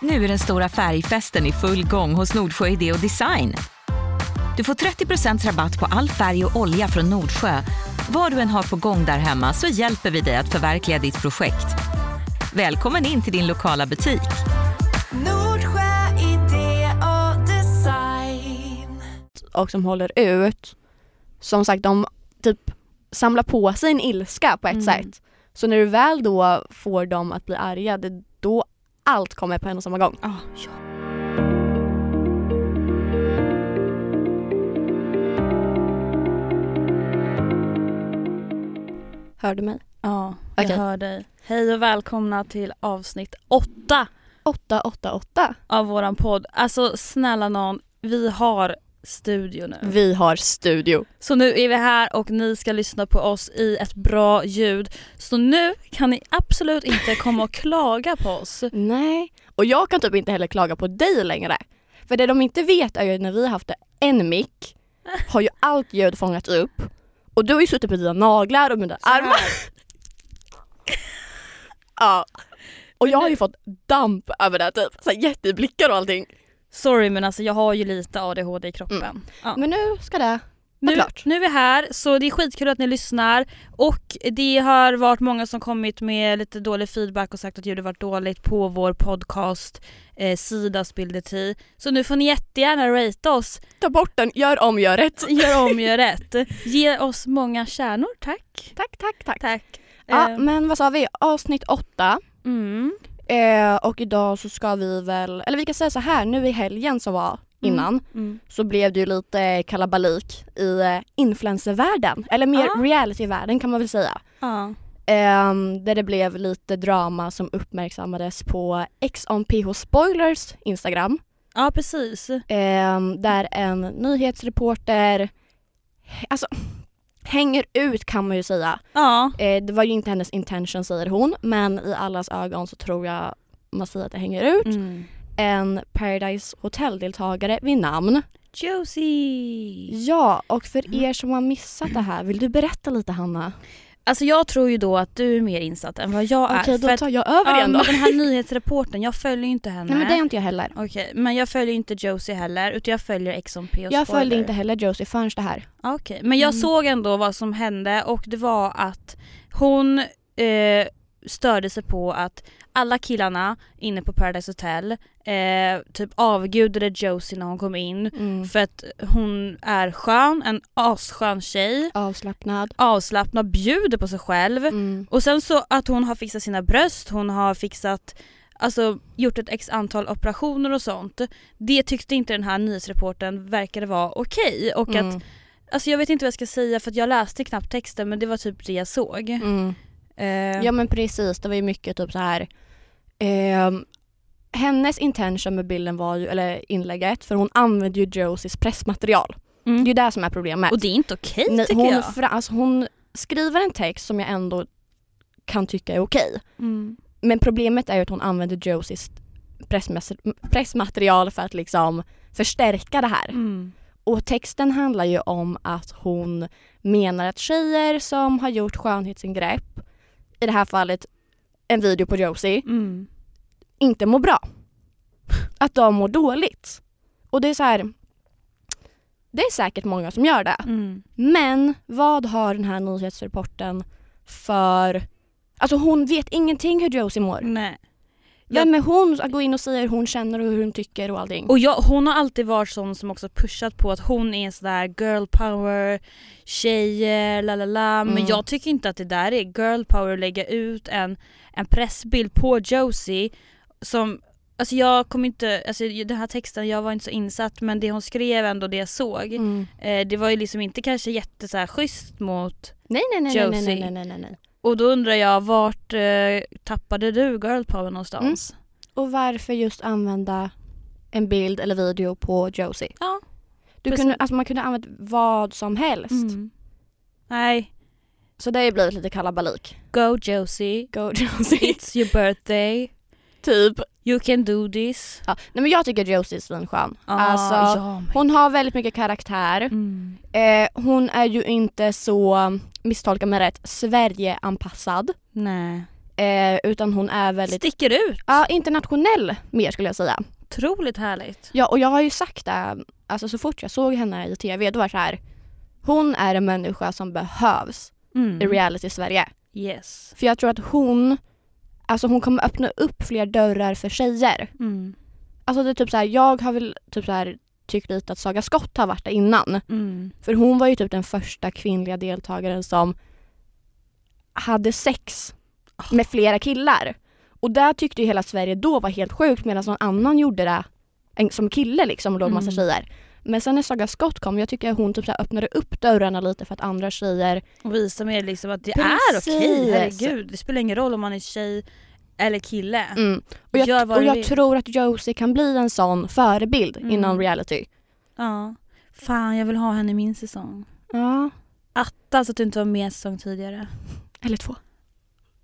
Nu är den stora färgfesten i full gång hos Nordsjö Idé och Design. Du får 30% rabatt på all färg och olja från Nordsjö. Vad du än har på gång där hemma så hjälper vi dig att förverkliga ditt projekt. Välkommen in till din lokala butik. Nordsjö idé och design. och som håller ut. Som sagt, de typ samlar på sig en ilska på ett Mm. sätt. Så när du väl då får dem att bli arga, det då allt kommer på en och samma gång. Ah, ja. Hör du mig? ja, jag Okej. hör dig. Hej och välkomna till avsnitt åtta 888. av våran podd. Alltså snälla någon, vi har studio nu. Vi har studio. Så nu är vi här och ni ska lyssna på oss i ett bra ljud. Så nu kan ni absolut inte komma och klaga på oss. Nej, och jag kan typ inte heller klaga på dig längre. För det de inte vet är ju när vi har haft en mick har ju allt ljud fångats upp. Och du har ju suttit med dina naglar och med dina armar. Ja. Och jag har ju fått damp över det typ. Så här jätteblickar och allting. Sorry men alltså jag har ju lite ADHD i kroppen. Ja. Men nu ska det Nu, klart. nu är vi här så det är skitkul att ni lyssnar och det har varit många som kommit med lite dålig feedback och sagt att ljudet varit dåligt på vår podcast eh, sida Spildeti. Så nu får ni jättegärna rate oss, Ta bort den, gör om, gör rätt. gör om, gör rätt. Ge oss många stjärnor, tack. Tack, tack, tack. Tack. Ja, Eh, men vad sa vi? Avsnitt åtta. mm. Eh, och idag så ska vi väl, eller vi kan säga så här, nu i helgen som var innan Mm. så blev det ju lite kalabalik i eh, influencervärlden. Eller mer Ja. realityvärlden kan man väl säga. Ja. Ehm, där det blev lite drama som uppmärksammades på X on PH Spoilers Instagram. ja precis. Ehm, där en nyhetsreporter, alltså hänger ut kan man ju säga. Ja. Eh, det var ju inte hennes intention säger hon men i allas ögon så tror jag man säger att det hänger ut. Mm. En Paradise Hotel-deltagare vid namn. Josie! Ja, och för er som har missat det här, vill du berätta lite Hanna? Alltså jag tror ju då att du är mer insatt än vad jag är. Okej, då tar jag över igen då. den här nyhetsreporten, jag följer ju inte henne. Nej men det är inte jag heller. Okej, men jag följer inte Josie heller utan jag följer Ex on P och Jag följde Spoiler. inte heller Josie förrän det här. Okej, men jag Mm. såg ändå vad som hände och det var att hon eh, störde sig på att alla killarna inne på Paradise Hotel eh, typ avgudade Josie när hon kom in Mm. för att hon är skön, en asskön tjej, Avslappnad. avslappnad, bjuder på sig själv Mm. och sen så att hon har fixat sina bröst, hon har fixat Alltså gjort ett x antal operationer och sånt. Det tyckte inte den här nyhetsreporten verkade vara okej och att Mm. Alltså jag vet inte vad jag ska säga för att jag läste knappt texten men det var typ det jag såg. Mm. Eh, Ja men precis, det var ju mycket typ så här. Ehm, hennes intention med bilden var ju, eller inlägget, för hon använde ju Josies pressmaterial. mm. Det är ju det som är problemet. Och det är inte okej Nej, tycker hon, jag. fra- alltså, hon skriver en text som jag ändå kan tycka är okej. Mm. Men problemet är ju att hon använder Josies pressmaterial för att liksom förstärka det här. Mm. Och texten handlar ju om att hon menar att tjejer som har gjort skönhetsingrepp, i det här fallet en video på Josie, Mm. inte mår bra. Att de mår dåligt. Och det är så här. Det är säkert många som gör det. Mm. Men vad har den här nyhetsreporten för... Alltså hon vet ingenting hur Josie mår. Nej. Vem är hon att gå in och säga hur hon känner och hur hon tycker och allting? Och jag, hon har alltid varit sån som också pushat på att hon är en sån där girl power, tjejer, la la la. Men Mm. jag tycker inte att det där är girl power att lägga ut en, en pressbild på Josie som Alltså jag kommer inte, alltså den här texten, jag var inte så insatt men det hon skrev ändå, det jag såg, Mm. eh, det var ju liksom inte kanske jätte så här schysst mot Nej, nej, nej, nej, nej, Josie. nej, nej, nej, nej. Och då undrar jag, vart eh, tappade du girl power någonstans? Och varför just använda en bild eller video på Josie? Ja. Du precis. kunde, alltså man kunde använt vad som helst. Mm. Nej, Så det har ju blivit lite kalabalik. go Josie, Go Josie. it's your birthday, typ. you can do this. Ja. Nej men jag tycker Josie är svinskön. Ah, alltså, ja, hon har väldigt mycket karaktär. mm. Eh, hon är ju inte så, misstolka mig rätt, Sverige-anpassad. Nej. Eh, utan hon är väldigt Sticker ut. ja, internationell mer skulle jag säga. Otroligt härligt. Ja och jag har ju sagt det, alltså så fort jag såg henne i tv då var det så här. Hon är en människa som behövs Mm. reality Sverige. Yes. För jag tror att hon, alltså hon kommer öppna upp fler dörrar för tjejer. Mm. Alltså det är typ så här, jag har väl typ så här tyckt lite att Saga Skott har varit där innan. Mm. För hon var ju typ den första kvinnliga deltagaren som hade sex med flera killar. Och där tyckte ju hela Sverige då var helt sjukt medan någon annan gjorde det en, som kille liksom och låg massa Mm. tjejer. Men sen när Saga Skott kom, jag tycker att hon typ så öppnade upp dörrarna lite för att andra tjejer Och visa mer liksom att det Precis. är okej. Herregud, det spelar ingen roll om man är tjej eller kille. mm. Och jag, och jag tror att Josie kan bli en sån förebild Mm. inom reality. Ja. Fan, jag vill ha henne i min säsong. Ja. Attas att du inte var med en säsong tidigare. Eller två.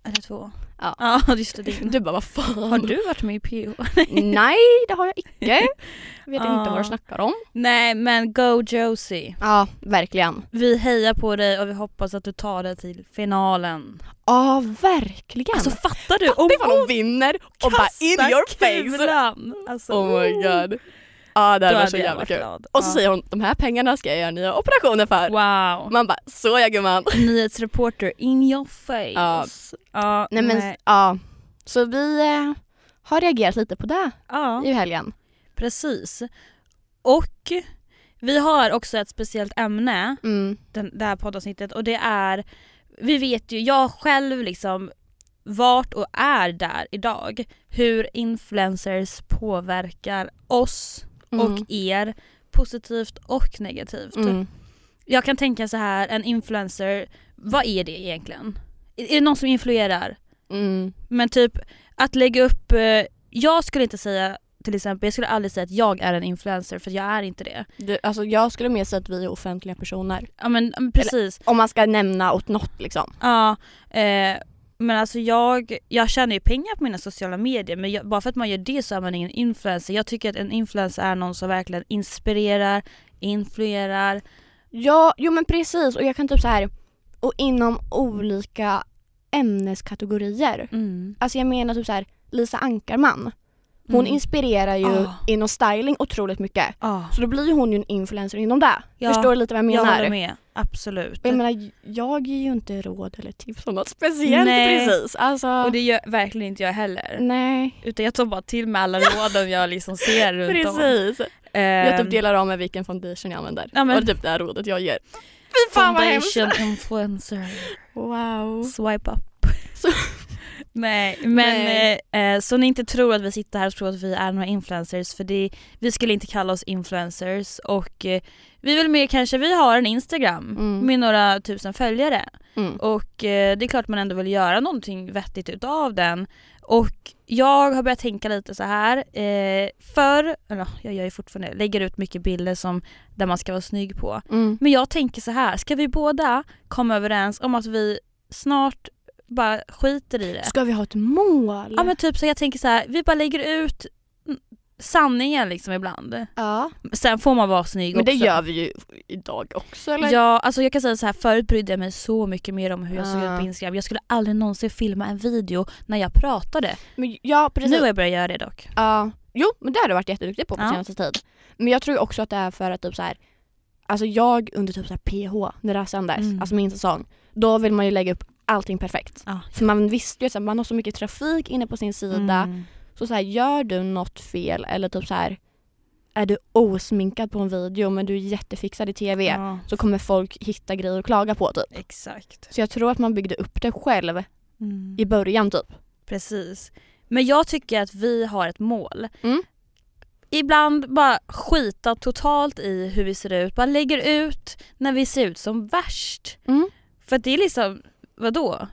Eller två. Ja. Ja, just det. Din. Du bara vad fan. Har du varit med i PH? Nej det har jag icke. Vet Ja. inte vad du snackar om. Nej men go Josie. Ja verkligen. Vi hejar på dig och vi hoppas att du tar dig till finalen. Ja verkligen. Alltså fattar du? Om ifall hon vinner och bara in your face. kulan. Alltså, Oh my god. Ja det varit hade så jag jävla kul. glad. Och så Ja. säger hon de här pengarna ska jag göra nya operationer för. Wow. Man bara så ja gumman. Nyhetsreporter in your face. Ja. Nej men ja. Så vi eh, har reagerat lite på det i helgen. precis. Och vi har också ett speciellt ämne, Mm. den, det här poddavsnittet och det är, vi vet ju, jag själv liksom vart och är där idag. Hur influencers påverkar oss Mm. och er positivt och negativt. Mm. Jag kan tänka så här, en influencer, vad är det egentligen? Är det någon som influerar? Mm. Men typ att lägga upp, eh, jag skulle inte säga till exempel, jag skulle aldrig säga att jag är en influencer för jag är inte det. Det, alltså jag skulle mer säga att vi är offentliga personer. Ja men men precis. Om man ska nämna åt något liksom. Ja, eh, men alltså jag, jag tjänar ju pengar på mina sociala medier men jag, bara för att man gör det så är man ingen influencer. Jag tycker att en influencer är någon som verkligen inspirerar, influerar. Ja, jo men precis och jag kan typ så här och inom olika ämneskategorier. Mm. Alltså jag menar typ så här Lisa Ankarman. Hon Mm. inspirerar ju Ah. inom styling otroligt mycket. Ja, Så då blir hon ju en influencer inom det. Ja, Förstår du lite vad jag jag menar? håller med. Absolut. Och jag menar, jag ger ju inte råd eller tips om något speciellt Nej. precis. Alltså, Och det gör verkligen inte jag heller. nej. Utan jag tar bara till mig alla råden jag liksom ser runt om. Precis. Jag Ehm, typ delar av med vilken foundation jag använder. Ja, men- Och det är typ det här rådet jag ger. Fy fan vad hemskt! Foundation influencer. Wow. Swipe up. Nej men Nej. Eh, eh, så ni inte tror att vi sitter här och tror att vi är några influencers för det, vi skulle inte kalla oss influencers och eh, vi vill mer kanske, vi har en Instagram Mm. med några tusen följare Mm. och eh, det är klart man ändå vill göra någonting vettigt utav den och jag har börjat tänka lite så här eh, för, eller jag gör ju fortfarande, lägger ut mycket bilder som där man ska vara snygg på Mm. men jag tänker så här, ska vi båda komma överens om att vi snart bara skiter i det? Ska vi ha ett mål? Ja men typ så jag tänker så här, vi bara lägger ut sanningen liksom ibland. Ja. Sen får man vara snygg Men det också. gör vi ju idag också eller? Ja, alltså jag kan säga så här, förut brydde jag mig så mycket mer om hur jag såg ut på Instagram. Jag skulle aldrig någonsin filma en video när jag pratade. Men, ja precis. Nu har jag börjat göra det dock. Ja. Jo men det har du varit jätteduktig på på Ja. senaste tid. Men jag tror också att det är för att typ så här. Alltså jag under typ så här PH när det här sändes, Mm. alltså min säsong. Då vill man ju lägga upp allting perfekt. Ja. För man visste ju att man har så mycket trafik inne på sin sida. Mm. Så, så här, gör du något fel eller typ så här är du osminkad på en video men du är jättefixad i TV Ja, så kommer folk hitta grejer att klaga på typ. exakt. Så jag tror att man byggde upp det själv Mm. i början typ. Precis. Men jag tycker att vi har ett mål. Mm. Ibland bara skita totalt i hur vi ser ut. Bara lägger ut när vi ser ut som värst. Mm. För att det är liksom, vadå?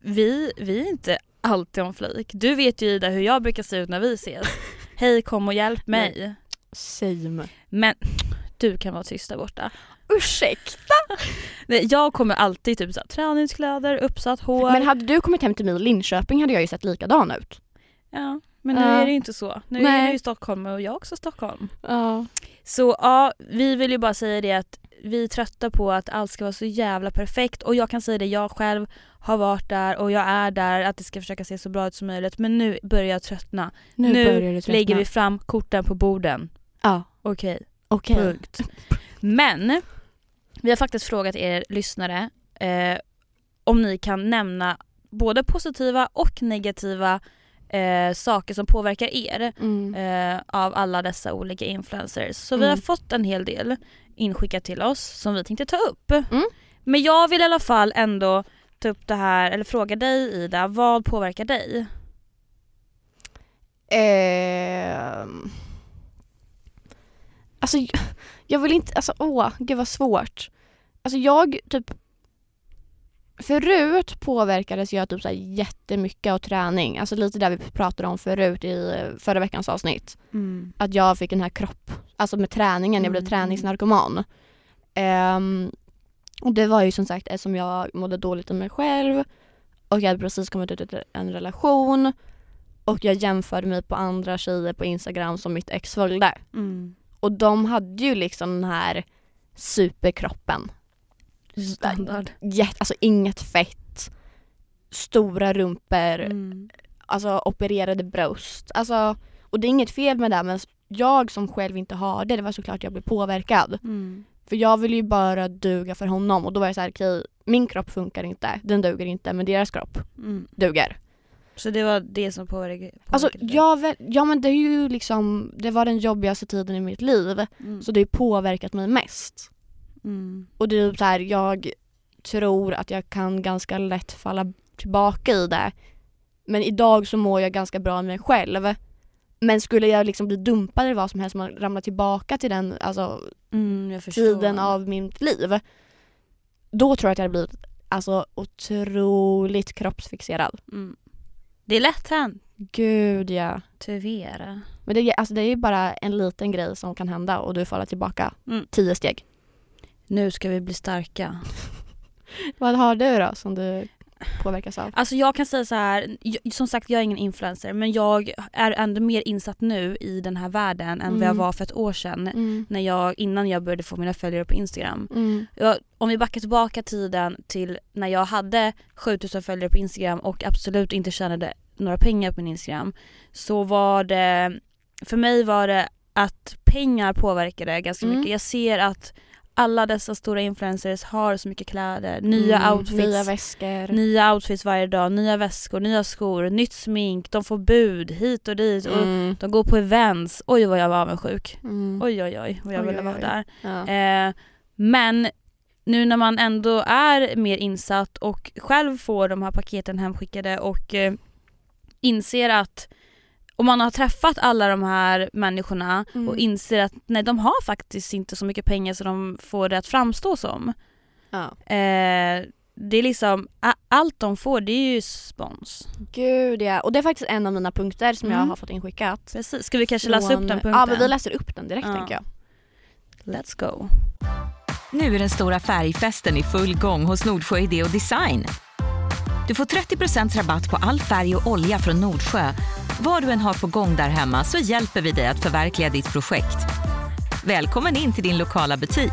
Vi, vi är inte alltid om flik. Du vet ju Ida hur jag brukar se ut när vi ses. Hej kom och hjälp mig. Same. Men du kan vara tyst där borta. Ursäkta? Nej, Jag kommer alltid typ så här, träningskläder, uppsatt hår. Men hade du kommit hem till mig i Linköping hade jag ju sett likadan ut. ja, men nu Ja. är det ju inte så. Nu är Nej. du i Stockholm och jag är också Stockholm. Ja. Så ja, vi vill ju bara säga det att vi är trötta på att allt ska vara så jävla perfekt och jag kan säga det, jag själv har varit där och jag är där att det ska försöka se så bra ut som möjligt men nu börjar jag tröttna. Nu, Nu tröttna. Lägger vi fram korten på borden. Ja, Okej, okej. punkt. Men vi har faktiskt frågat er lyssnare eh, om ni kan nämna både positiva och negativa eh, saker som påverkar er Mm. eh, av alla dessa olika influencers. Så vi har Mm. fått en hel del inskickat till oss som vi tänkte ta upp. Mm. Men jag vill i alla fall ändå ta upp det här, eller fråga dig Ida, vad påverkar dig? Ehm. Alltså jag- jag vill inte, alltså åh, gud vad svårt. Alltså jag typ Förut påverkades jag typ så här jättemycket av träning, alltså lite där vi pratade om förut i förra veckans avsnitt. Att jag fick den här kropp, alltså med träningen, jag blev Mm, träningsnarkoman. Ehm, och det var ju som sagt eftersom jag mådde dåligt om mig själv och jag hade precis kommit ut ur en relation och jag jämförde mig på andra tjejer på Instagram som mitt ex följde. Mm. Och de hade ju liksom den här superkroppen. Standard. Jätte, alltså inget fett, stora rumpor, Mm. alltså opererade bröst. Alltså, och det är inget fel med det men jag som själv inte har det, det var såklart jag blev påverkad. Mm. För jag ville ju bara duga för honom och då var jag såhär, okej min kropp funkar inte, den duger inte men deras kropp Mm. duger. Så det var det som påverkade, Alltså jag ja men det är ju liksom, det var den jobbigaste tiden i mitt liv Mm. så det har påverkat mig mest. Mm. Och det är så här, jag tror att jag kan ganska lätt falla tillbaka i det. Men idag så mår jag ganska bra med mig själv. Men skulle jag liksom bli dumpad eller vad som helst, man ramlar tillbaka till den alltså, Mm, tiden av mitt liv. Då tror jag att jag hade blivit alltså, otroligt kroppsfixerad. Mm. Det är lätt hänt, Gud ja. tyvärr. Men det, är- alltså, det är ju bara en liten grej som kan hända och du faller tillbaka Mm. tio steg. Nu ska vi bli starka. Vad har du då som du påverkas av? Alltså jag kan säga så här, som sagt jag är ingen influencer men jag är ändå mer insatt nu i den här världen än vad jag Mm. var för ett år sedan. Mm. När jag, innan jag började få mina följare på Instagram. Mm. Jag, om vi backar tillbaka tiden till när jag hade 7000 följare på Instagram och absolut inte tjänade några pengar på min Instagram. Så var det, för mig var det att pengar påverkade ganska Mm. mycket. Jag ser att alla dessa stora influencers har så mycket kläder, nya Mm, outfits. Nya väskor. Nya outfits varje dag, nya väskor, nya skor, nytt smink, de får bud hit och dit och Mm. de går på events. Oj vad jag var avundsjuk. Mm. Oj oj oj vad jag Oj, ville vara där. Ja. Eh, men nu när man ändå är mer insatt och själv får de här paketen hemskickade och eh, inser att om man har träffat alla de här människorna Mm. och inser att nej de har faktiskt inte så mycket pengar så de får det att framstå som. ja. Eh, det är liksom, allt de får det är ju spons. Gud ja. Och det är faktiskt en av mina punkter som jag Mm. har fått inskickat. Precis. Ska vi kanske läsa upp Från- den punkten? Ja men vi läser upp den direkt Ja. tänker jag. Let's go. Nu är den stora färgfesten i full gång hos Nordsjö Idé och Design. Du får 30% rabatt på all färg och olja från Nordsjö. Vad du än har på gång där hemma så hjälper vi dig att förverkliga ditt projekt. Välkommen in till din lokala butik.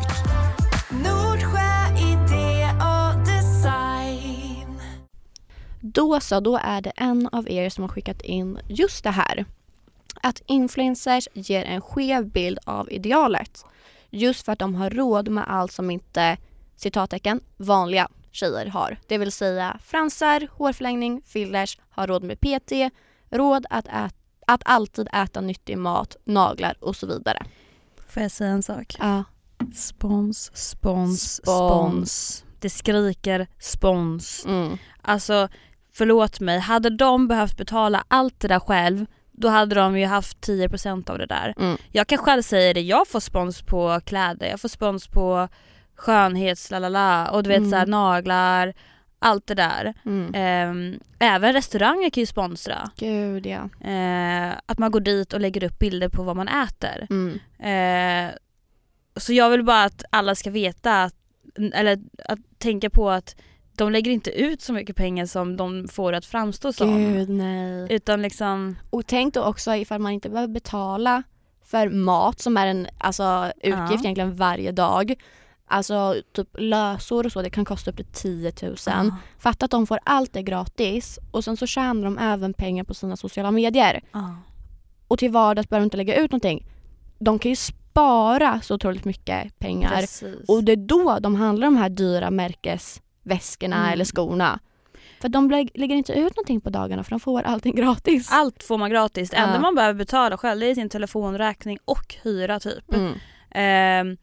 Nordsjö idé och design. Då så, då är det en av er som har skickat in just det här. Att influencers ger en skev bild av idealet. Just för att de har råd med allt som inte, citattecken, vanliga tjejer har. Det vill säga fransar, hårförlängning, fillers, har råd med PT, råd att, ät- att alltid äta nyttig mat, naglar och så vidare. Får jag säga en sak? Ja. Spons, spons, Spons. spons. Det skriker spons. Mm. Alltså, förlåt mig. Hade de behövt betala allt det där själv, då hade de ju haft 10% av det där. Mm. Jag kan själv säga det, jag får spons på kläder, jag får spons på skönhets lalala och du vet Mm. såhär naglar, allt det där. Mm. Ehm, även restauranger kan ju sponsra. Gud ja. Eh, att man går dit och lägger upp bilder på vad man äter. Mm. Eh, så jag vill bara att alla ska veta, att, eller att tänka på att de lägger inte ut så mycket pengar som de får att framstå som. Gud nej. Utan liksom, Och tänk då också ifall man inte behöver betala för mat som är en alltså, utgift Ja. egentligen varje dag. Alltså typ lösor och så, det kan kosta upp till 10 000. Ah. Fatta att de får allt det gratis och sen så tjänar de även pengar på sina sociala medier. Ah. Och till vardags behöver de inte lägga ut någonting. De kan ju spara så otroligt mycket pengar. Precis. Och det är då de handlar de här dyra märkesväskorna Mm. eller skorna. För de lä- lägger inte ut någonting på dagarna för de får allting gratis. Allt får man gratis. Det enda Ja. man behöver betala själv det är sin telefonräkning och hyra typ. Mm. Ehm,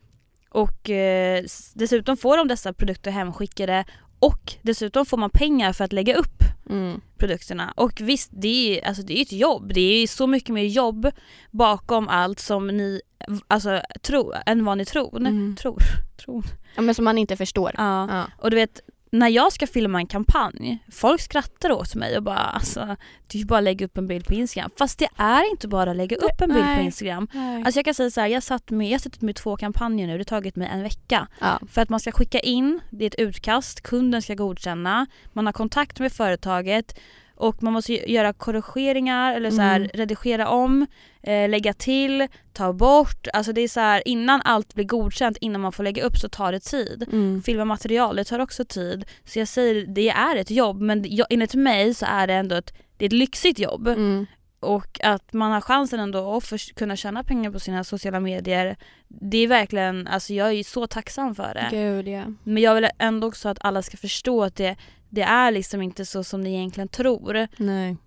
och eh, dessutom får de dessa produkter hemskickade och dessutom får man pengar för att lägga upp Mm. produkterna. Och visst, det är, alltså, det är ett jobb. Det är så mycket mer jobb bakom allt som ni alltså, tror, än vad ni tror. Mm. Tror. tror. Ja, men som man inte förstår. Ja. Ja. Och du vet, när jag ska filma en kampanj, folk skrattar åt mig och bara alltså, det är ju bara att lägga upp en bild på Instagram. Fast det är inte bara att lägga upp en bild på Nej. Instagram. Nej. Alltså jag kan säga så här, jag, satt med, jag har suttit med två kampanjer nu, det har tagit mig en vecka. ja. För att man ska skicka in, det är ett utkast, kunden ska godkänna, man har kontakt med företaget och man måste göra korrigeringar eller så här, Mm. redigera om, eh, lägga till, ta bort. Alltså det är så här, innan allt blir godkänt, innan man får lägga upp så tar det tid. Mm. Filma material, det tar också tid. Så jag säger, det är ett jobb men jag, enligt mig så är det ändå ett, det är ett lyxigt jobb. Mm. Och att man har chansen ändå att för, kunna tjäna pengar på sina sociala medier. Det är verkligen, alltså jag är ju så tacksam för det. Gud ja. Men jag vill ändå också att alla ska förstå att det, det är liksom inte så som ni egentligen tror. Nej.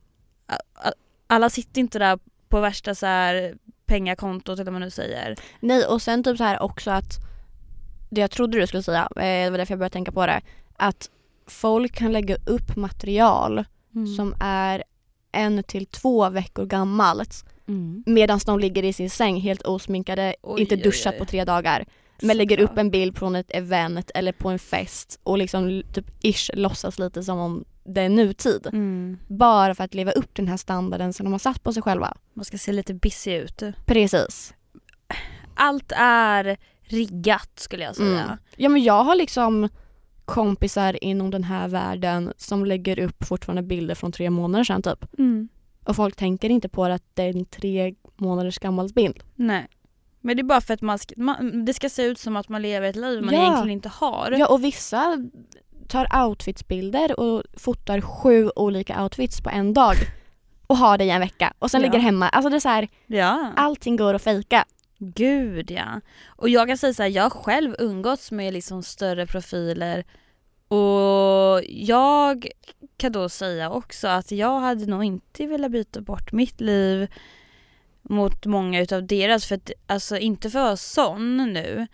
Alla sitter inte där på värsta så här pengakontot eller vad man nu säger. Nej och sen typ så här också att det jag trodde du skulle säga, eh, det var därför jag började tänka på det, att folk kan lägga upp material Mm. som är en till två veckor gammalt Mm. medan de ligger i sin säng helt osminkade, Oj, inte oj, duschat oj. på tre dagar. Men lägger upp en bild från ett event eller på en fest och liksom typ ish låtsas lite som om det är nutid. Mm. Bara för att leva upp till den här standarden som de har satt på sig själva. Man ska se lite busy ut. Precis. Allt är riggat skulle jag säga. Mm. Ja men jag har liksom kompisar inom den här världen som lägger upp fortfarande bilder från tre månader sedan typ. Mm. Och folk tänker inte på att det är en tre månaders gammal bild. Nej. Men det är bara för att man ska, man, det ska se ut som att man lever ett liv man Ja. egentligen inte har. Ja och vissa tar outfitsbilder och fotar sju olika outfits på en dag och har det i en vecka och sen Ja. ligger hemma. Alltså det är så här, Ja. allting går att fejka. Gud ja. Och jag kan säga så här, jag har själv umgåtts med liksom större profiler och jag kan då säga också att jag hade nog inte velat byta bort mitt liv mot många utav deras för att, alltså inte för att vara sån nu.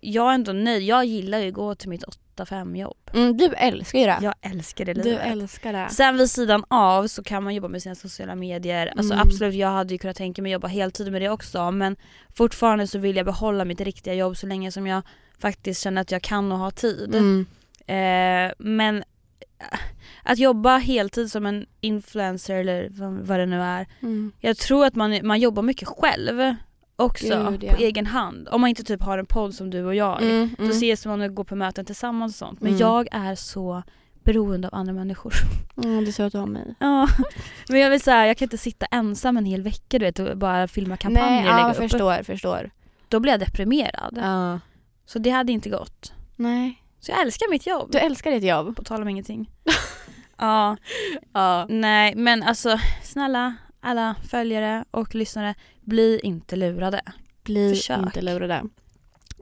Jag är ändå nöjd, jag gillar ju att gå till mitt 8-5 jobb. Mm, du älskar ju det. Jag älskar det du livet. älskar det. Sen vid sidan av så kan man jobba med sina sociala medier. Alltså Mm. absolut, jag hade ju kunnat tänka mig jobba heltid med det också men fortfarande så vill jag behålla mitt riktiga jobb så länge som jag faktiskt känner att jag kan och har tid. Mm. Eh, men att jobba heltid som en influencer eller vad, det nu är. Mm. Jag tror att man, man jobbar mycket själv också Gud, ja. på egen hand. Om man inte typ har en podd som du och jag. Mm, Då mm. ses man och går på möten tillsammans och sånt. Men Mm. jag är så beroende av andra människor. Mm, det är så att du har mig. Ja, men jag vill säga jag kan inte sitta ensam en hel vecka du vet och bara filma kampanjer Nej, och ja, lägga jag upp. förstår, förstår. Då blir jag deprimerad. Ja. Så det hade inte gått. Nej. Så jag älskar mitt jobb. Du älskar ditt jobb. På tal om ingenting. ja, Ja. nej men alltså snälla alla följare och lyssnare, bli inte lurade. Bli Försök. inte lurade.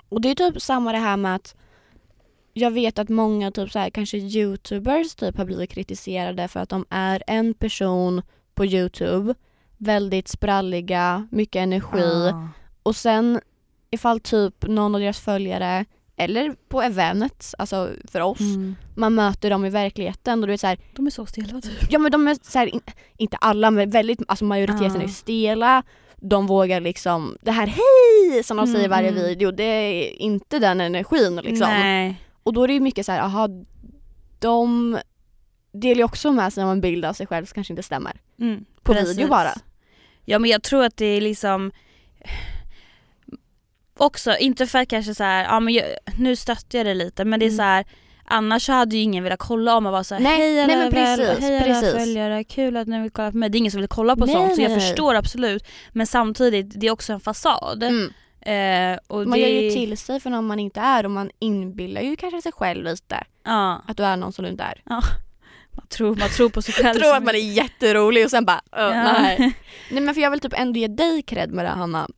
Och det är typ samma det här med att jag vet att många typ så här, kanske youtubers typ har blivit kritiserade för att de är en person på youtube, väldigt spralliga, mycket energi Ah. och sen ifall typ någon av deras följare eller på eventet, alltså för oss, Mm. man möter dem i verkligheten och du vet så här, De är så stela typ. Ja men de är så här, inte alla men väldigt, alltså majoriteten Ja. är stela. De vågar liksom, det här hej som de säger i varje Mm. video, det är inte den energin liksom. Nej. Och då är det ju mycket så här, aha, de delar ju också med sig av en bild av sig själv som kanske inte stämmer. Mm, På precis. video bara. Ja men jag tror att det är liksom också, inte för att kanske så här, ja men jag, nu stöttar jag det lite men det är Mm. så här annars så hade ju ingen velat kolla om man var såhär Nej, hej nej, alla, men precis, hej alla precis. följare, kul att ni vill kolla på mig. Det är ingen som vill kolla på Nej, sånt så jag nej, nej. förstår absolut men samtidigt det är också en fasad. Mm. Eh, och Man det, gör ju till sig för någon man inte är och man inbillar ju kanske sig själv lite Ja, att du är någon som du inte är. man, tror, man tror på sig själv. Tror att man är jätterolig och sen bara "Öh, Ja. nej. nej men för jag vill typ ändå ge dig cred med det Hanna.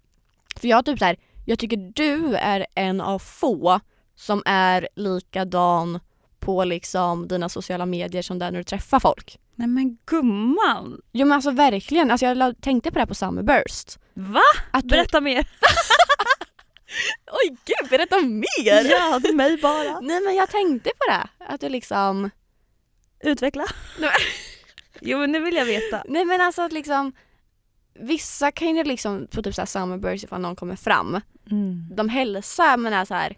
För jag typ så här, jag tycker du är en av få som är likadan på liksom dina sociala medier som där när du träffar folk. Nej men gumman! Jo men alltså verkligen, alltså jag tänkte på det här på Summerburst. Va? Att du, Berätta mer. Oj gud, berätta mer! Ja, till mig bara. Nej men jag tänkte på det, att du liksom Utveckla. Jo men nu vill jag veta. Nej men alltså att liksom Vissa kan ju liksom på typ såhär summerburst ifall någon kommer fram Mm. De hälsar men är så här.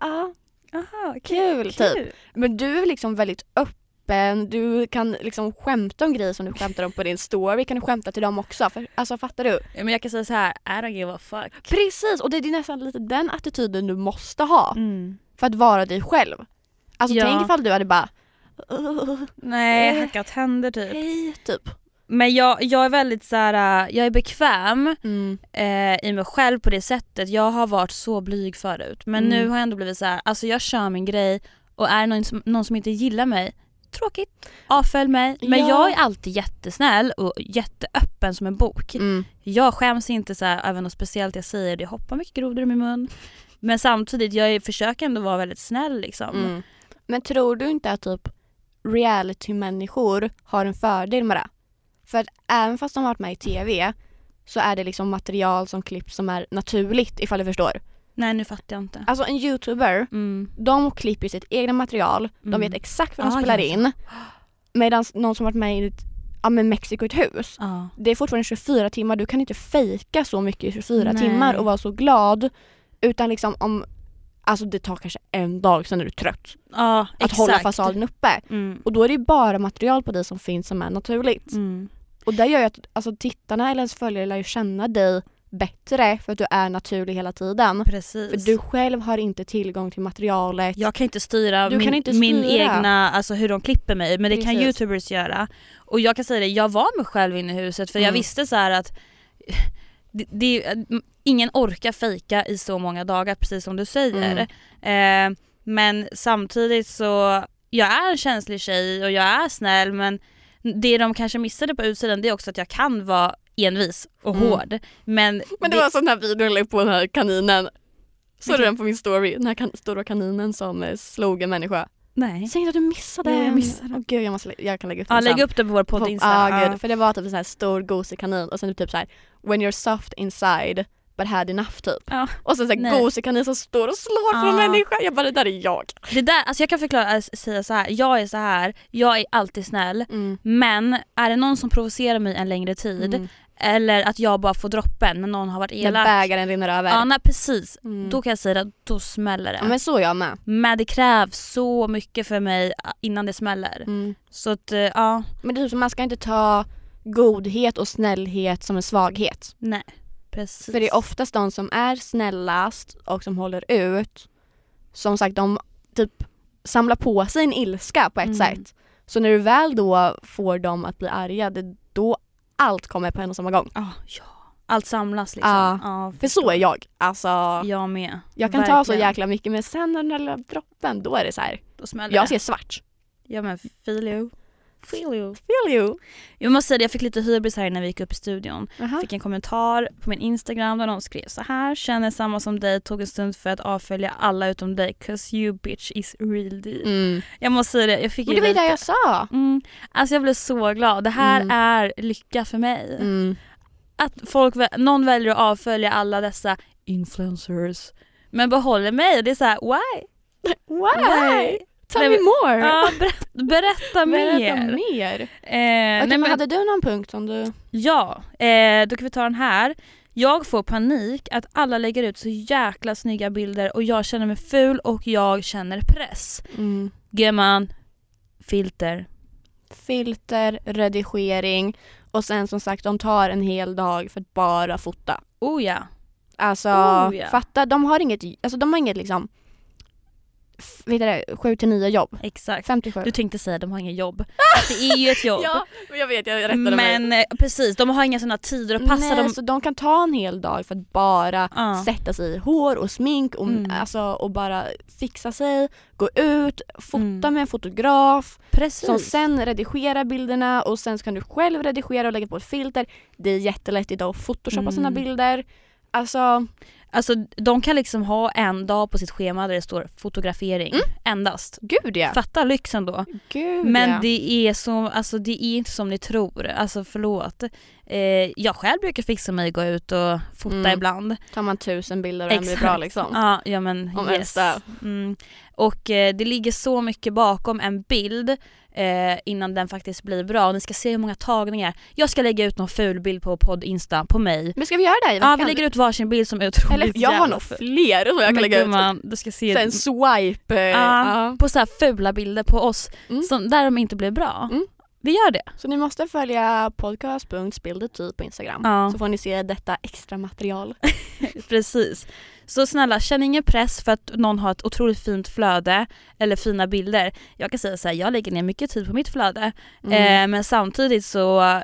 ja Aha, kul, typ Men du är liksom väldigt öppen, du kan liksom skämta om grejer som du skämtar om på din story, kan du skämta till dem också? För, alltså fattar du? Ja, Men jag kan säga så här, I don't give a fuck. Precis, och det är nästan lite den attityden du måste ha Mm. för att vara dig själv Alltså Ja. tänk ifall du hade bara "Ugh, Nej, Eh. hackat händer typ. hej typ Men jag, jag är väldigt så här, äh, jag är bekväm mm. eh, i mig själv på det sättet. Jag har varit så blyg förut men Mm. nu har jag ändå blivit så här, alltså jag kör min grej och är det någon som, någon som inte gillar mig, tråkigt, avfölj mig. Men Ja. jag är alltid jättesnäll och jätteöppen som en bok. Mm. Jag skäms inte så här, även något speciellt jag säger, det hoppar mycket grodor i min mun. Men samtidigt, jag är, försöker ändå vara väldigt snäll liksom. Mm. Men tror du inte att typ reality-människor har en fördel med det? För att även fast de har varit med i TV så är det liksom material som klipps som är naturligt ifall du förstår. Nej nu fattar jag inte. Alltså en youtuber, Mm. de klipper sitt egna material, de Mm. vet exakt vad de Ah, spelar ja, in. Medan någon som varit med i ett, ja, men Mexiko i ett hus, Ja. det är fortfarande 24 timmar, du kan inte fejka så mycket i 24 Nej. timmar och vara så glad. Utan liksom om, alltså det tar kanske en dag, sen är du trött. Ja, Att exakt. hålla fasaden uppe. Mm. Och då är det bara material på dig som finns som är naturligt. Mm. Och det gör ju att alltså, tittarna eller ens följare lär ju känna dig bättre för att du är naturlig hela tiden. Precis. För du själv har inte tillgång till materialet. Jag kan inte styra, Du min, kan inte min styra. egna, alltså hur de klipper mig men det kan Precis. youtubers göra. Och jag kan säga det, jag var mig själv inne i huset för jag Mm. visste så att det, det, ingen orkar fejka i så många dagar precis som du säger. Eh, men samtidigt så, jag är en känslig tjej och jag är snäll men det de kanske missade på utsidan det är också att jag kan vara envis och Mm. hård. Men, Men det var sån här video jag la på den här kaninen. Såg du den på min story? Den här kan- stora kaninen som eh, slog en människa. Nej. Säg inte att du missade Nej, jag den. missade. Åh gud jag, måste, jag kan lägga upp Ja, den lägg sen. upp det på vår podd På- Insta. Ja Ja. gud, för det var typ en sån här stor gosig kanin och sen typ så här when you're soft inside but had enough typ. Ja. Och sen så här Nej. gosig kanin som står och slår på Ja. en människa. Jag bara det där är jag. Det där, alltså jag kan förklara, äh, säga så här. jag är så här, jag är alltid snäll Mm. men är det någon som provocerar mig en längre tid Mm. eller att jag bara får droppen när någon har varit När elak. bägaren rinner över. Ja nej, precis, Mm. då kan jag säga att då smäller det. ja, men så är jag med. Men det krävs så mycket för mig äh, innan det smäller. Mm. Så att äh, ja, Men det är typ som man ska inte ta godhet och snällhet som en svaghet. nej. Precis. För det är oftast de som är snällast och som håller ut, som sagt de typ samlar på sig en ilska på ett Mm. sätt. Så när du väl då får dem att bli arga, det är då allt kommer på en och samma gång. Ja, ja. Allt samlas liksom. Ja, Ja, För så är jag. Alltså, Jag med. jag kan ta så Verkligen. jäkla mycket men sen när den där lilla droppen, då är det så här. Då smäller jag det. ser svart. Ja men feel you. Feel you. Feel you. Jag måste säga det, jag fick lite hybris här när vi gick upp i studion. Aha. Fick en kommentar på min instagram där någon skrev så här Känner samma som dig, tog en stund för att avfölja alla utom dig 'cause you bitch is real deep. Mm. Jag måste säga det, jag fick Men det var ju det jag sa. Mm, alltså jag blev så glad. Det här Mm. är lycka för mig. Mm. Att folk, någon väljer att avfölja alla dessa influencers men behåller mig. Det är så här: why? Why? Tell me more. Ja, berätta, berätta mer. Berätta mer. Eh, Okej, nej, men, hade du någon punkt som du... Ja, eh, då kan vi ta den här. Jag får panik att alla lägger ut så jäkla snygga bilder och jag känner mig ful och jag känner press. Mm. Gumman, filter. filter, redigering och sen som sagt de tar en hel dag för att bara fota. Oh ja. Alltså Oh, ja. fatta, de har inget, alltså de har inget liksom vet du det, 7 till 9 jobb. Exakt. 57. Du tänkte säga de har inget jobb. Det är ju ett jobb. Ja, jag vet, jag Men eh, precis, de har inga sådana tider att passa. Nej, dem. så de kan ta en hel dag för att bara Ja. sätta sig i hår och smink och, Mm. alltså, och bara fixa sig, gå ut, fota Mm. med en fotograf Precis. som sen redigerar bilderna och sen så kan du själv redigera och lägga på ett filter. Det är jättelätt idag att photoshoppa sina Mm. bilder. Alltså, Alltså de kan liksom ha en dag på sitt schema där det står fotografering Mm. endast. gud ja. Fatta lyxen då. Gud Men ja. det är så, alltså det är inte som ni tror. Alltså förlåt. Eh, jag själv brukar fixa mig gå ut och fota Mm. ibland. tar man tusen bilder och en blir bra liksom. Ja, ja men Om yes. Mm. Och eh, det ligger så mycket bakom en bild eh, innan den faktiskt blir bra. Ni ska se hur många tagningar. Jag ska lägga ut någon ful bild på podd Insta på mig. Men ska vi göra det i Ja vi lägger ut varsin bild som är otroligt Eller jag har nog fler som jag kan Men lägga ut. gumman, du ska se Sen swipe. eh, ja. på så här fula bilder på oss Mm. som, där de inte blir bra. Mm. Vi gör det. Så ni måste följa podcast.spildetyp på Instagram. Ja. Så får ni se detta extra material. Precis. Så snälla, känn ingen press för att någon har ett otroligt fint flöde eller fina bilder. Jag kan säga så här, jag lägger ner mycket tid på mitt flöde. Mm. Eh, men samtidigt så,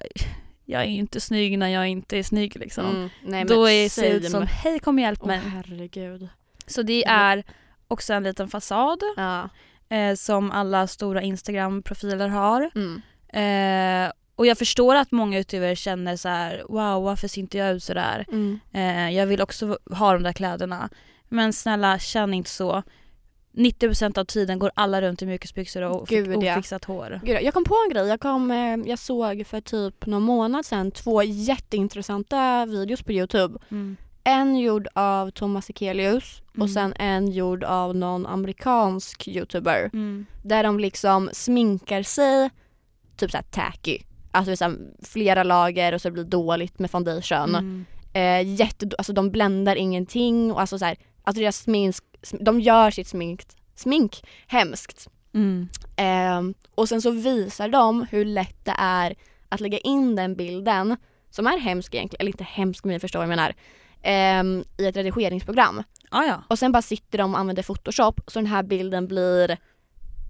jag är inte snygg när jag inte är snygg liksom. Mm. Nej, Då är det ut som, hej kom och hjälp mig. herregud. Så det är också en liten fasad Ja. eh, som alla stora Instagram-profiler har. Mm. Eh, och jag förstår att många utövare känner så här: wow varför ser inte jag ut sådär? Mm. Eh, jag vill också ha de där kläderna. Men snälla känn inte så. 90% av tiden går alla runt i mjukisbyxor och Gud, ja. ofixat hår. Gud, jag kom på en grej. Jag, kom, eh, jag såg för typ någon månad sedan två jätteintressanta videos på Youtube. Mm. En gjord av Thomas Ekelius Mm. och sen en gjord av någon amerikansk youtuber. Mm. Där de liksom sminkar sig typ såhär tacky. Alltså så här, flera lager och så blir det dåligt med foundation. Mm. Eh, jätte, alltså de bländar ingenting och alltså så här, alltså deras smink, de gör sitt smink, smink hemskt. Mm. Eh, och sen så visar de hur lätt det är att lägga in den bilden, som är hemsk egentligen, eller inte hemsk men ni förstår vad jag menar, eh, i ett redigeringsprogram. Ah, ja. Och sen bara sitter de och använder photoshop så den här bilden blir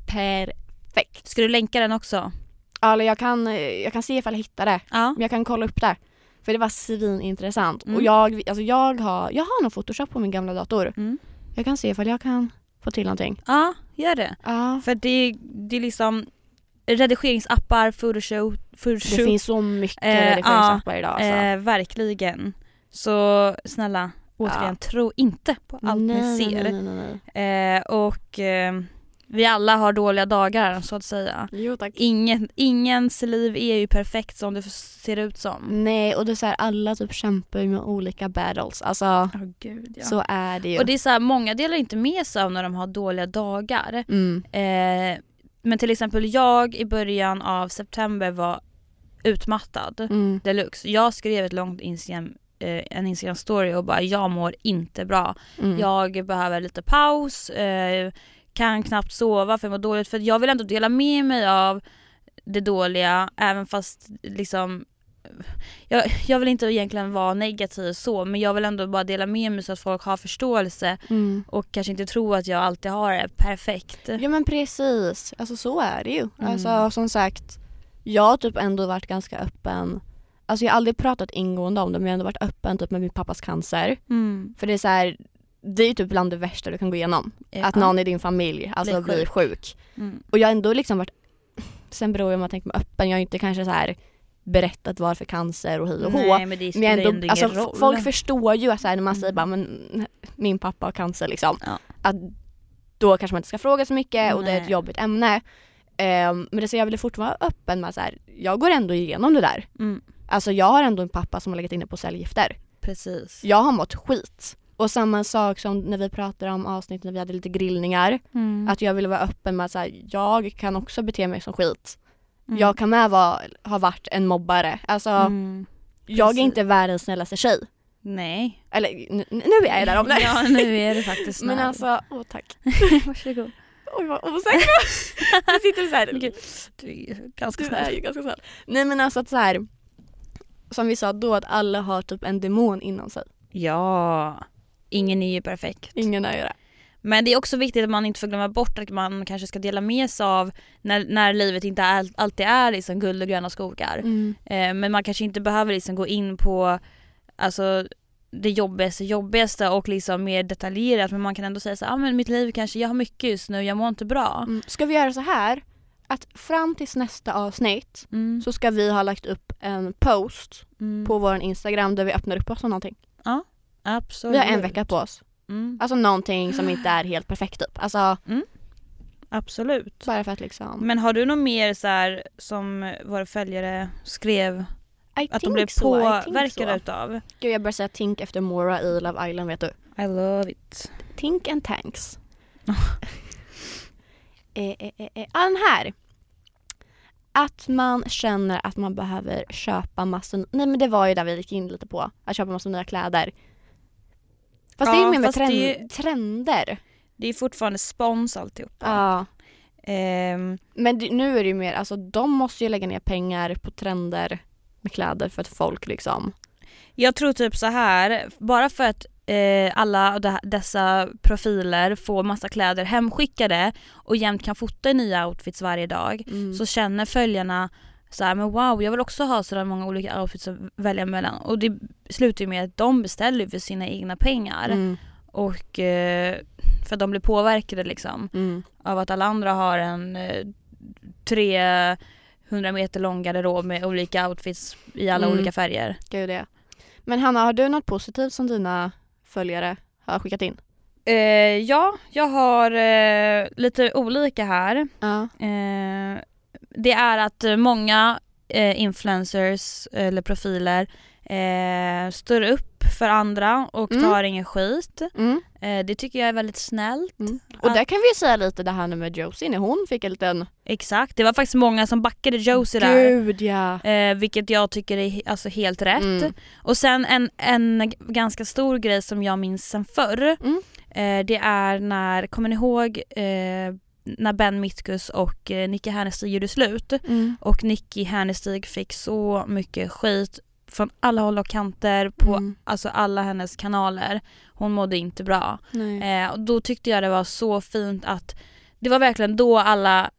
perfekt. Ska du länka den också? Ja, Eller jag kan, eh, jag kan se ifall jag hittar det, Ja. men jag kan kolla upp det. För det var svinintressant. Mm. Och jag, alltså jag, har, jag har nog photoshop på min gamla dator. Mm. Jag kan se ifall jag kan få till någonting. Ja, gör det. Ja. För det, det är liksom redigeringsappar, photoshop, Det finns så mycket Eh, redigeringsappar idag alltså. eh, verkligen. Så snälla, återigen, Ja. tro inte på allt nej, ni ser. Nej, nej, nej, nej. Eh, och eh, vi alla har dåliga dagar så att säga. Jo. Ingen, ingens liv är ju perfekt som det ser ut som. Nej och det är så här, alla typ kämpar ju med olika battles. Alltså Åh gud ja. så är det ju. Och det är så här, många delar inte med sig av när de har dåliga dagar. mm. Eh, men till exempel jag i början av september var utmattad Mm. deluxe. Jag skrev ett långt Instagram, eh, en Instagram story och bara jag mår inte bra. Mm. Jag behöver lite paus, eh, kan knappt sova för jag mår dåligt. För jag vill ändå dela med mig av det dåliga även fast liksom jag, jag vill inte egentligen vara negativ så men jag vill ändå bara dela med mig så att folk har förståelse Mm. och kanske inte tro att jag alltid har det perfekt. Ja men precis, alltså så är det ju. Mm. Alltså som sagt, jag har typ ändå varit ganska öppen. Alltså jag har aldrig pratat ingående om det men jag har ändå varit öppen typ med min pappas cancer. Mm. För det är så här, det är ju typ bland det värsta du kan gå igenom. Ja. Att någon i din familj alltså Blir blir sjuk. Mm. Och jag har ändå liksom varit, sen beror det om jag tänker mig öppen, jag har inte kanske så här berättat varför cancer och hi och hå. Nej men det Men jag ändå, alltså, roll. folk förstår ju att så här, när man säger Mm. bara men min pappa har cancer liksom. Ja. Att då kanske man inte ska fråga så mycket och det är ett Nej. jobbigt ämne. Ehm, men det så jag vill fortfarande vara öppen med att jag går ändå igenom det där. Mm. Alltså jag har ändå en pappa som har legat inne på cellgifter. Precis. Jag har mått skit. Och samma sak som när vi pratade om avsnitt när vi hade lite grillningar. Mm. Att jag ville vara öppen med att så här, jag kan också bete mig som skit. Mm. Jag kan med vara, ha varit en mobbare. Alltså Mm. jag är inte världens snällaste tjej. Nej. Eller n- nu är jag där om det. Ja nu är det faktiskt Men snäll. alltså, åh tack. Varsågod. Oj vad osäker Du sitter så här. Men Du är ganska Du snäll. är ju ganska snäll. Nej men alltså att så här. Som vi sa då att alla har typ en demon inom sig. Ja. Ingen är ju perfekt. Ingen är ju det. Men det är också viktigt att man inte får glömma bort att man kanske ska dela med sig av när, när livet inte all, alltid är liksom guld och gröna skogar. Mm. Eh, men man kanske inte behöver liksom gå in på alltså, det jobbigaste jobbigaste och liksom mer detaljerat men man kan ändå säga så ah, men mitt liv kanske, jag har mycket just nu, jag mår inte bra. Mm. Ska vi göra så här? Att fram tills nästa avsnitt Mm. så ska vi ha lagt upp en post Mm. på vår Instagram där vi öppnar upp oss om någonting. Absolut. Vi har en vecka på oss. Mm. Alltså någonting som inte är helt perfekt typ. Alltså Absolut. bara för att liksom... Men har du något mer så här som våra följare skrev I att de blev so, påverkade so. utav? Gud jag börjar säga Tink efter Mora i Love Island vet du. I love it. Tink and tanks. eh, eh, eh, eh. ah, Den här. Att man känner att man behöver köpa massor, nej men det var ju där vi gick in lite på, att köpa massor nya kläder. Fast det är Ja, ju mer med trend, det trender. Det är fortfarande spons alltihopa. Ja. Ehm, Men det, nu är det ju mer, alltså de måste ju lägga ner pengar på trender med kläder för att folk liksom jag tror typ så här, bara för att eh, alla de- dessa profiler får massa kläder hemskickade och jämt kan fota i nya outfits varje dag Mm. så känner följarna så här, men wow jag vill också ha sådär många olika outfits att välja mellan och det slutar ju med att de beställer för sina egna pengar Mm. och eh, för att de blir påverkade liksom Mm. av att alla andra har en eh, 300 meter lång garderob med olika outfits i alla Mm. olika färger. Gud det. Men Hanna, har du något positivt som dina följare har skickat in? Eh, ja, jag har eh, lite olika här. Ja. Eh, det är att eh, många eh, influencers eller profiler eh, står upp för andra och Mm. tar ingen skit. Mm. Eh, det tycker jag är väldigt snällt. Mm. Och där kan vi ju säga lite det här nu med Josie när hon fick en liten... Exakt, det var faktiskt många som backade Josie där. Gud ja! Eh, vilket jag tycker är alltså helt rätt. Mm. Och sen en, en ganska stor grej som jag minns sen förr. Mm. Eh, det är när, kommer ni ihåg eh, när Ben Mitkus och eh, Nicky Hernestig gjorde slut? Mm. Och Nicky Hernestig fick så mycket skit från alla håll och kanter på Mm. alltså alla hennes kanaler. Hon mådde inte bra. Eh, och då tyckte jag det var så fint att det var verkligen då alla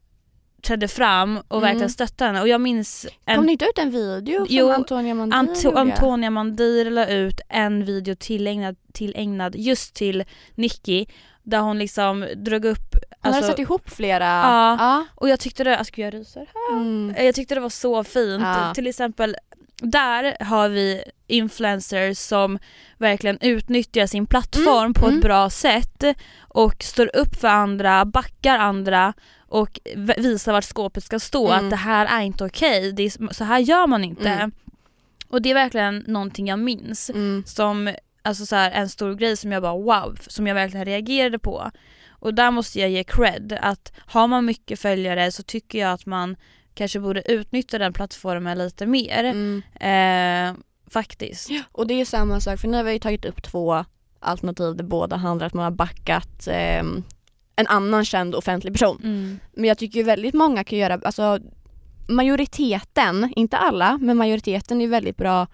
trädde fram och Mm. verkligen stöttade henne. Och jag minns en Kom det inte ut en video som Jo, Antonia Mandir Anto-? Antonia Mandir la ut en video tillägnad, tillägnad just till Nicky där hon liksom drog upp Han hade alltså, satt ihop flera... Ja. ja. och jag tyckte det, alltså jag ryser. Mm. Jag tyckte det var så fint. Ja. Till exempel där har vi influencers som verkligen utnyttjar sin plattform Mm, på mm. ett bra sätt och står upp för andra, backar andra och visar vart skåpet ska stå. Mm. Att det här är inte okej, är, så här gör man inte. Mm. Och det är verkligen någonting jag minns Mm. som alltså så här, en stor grej som jag bara wow, som jag verkligen reagerade på. Och där måste jag ge cred att har man mycket följare så tycker jag att man kanske borde utnyttja den plattformen lite mer. Mm. Eh, faktiskt. Och det är samma sak, för nu har vi tagit upp två alternativ där båda handlar om att man har backat ehm, en annan känd offentlig person. Mm. Men jag tycker väldigt många kan göra, alltså majoriteten, inte alla, men majoriteten är väldigt bra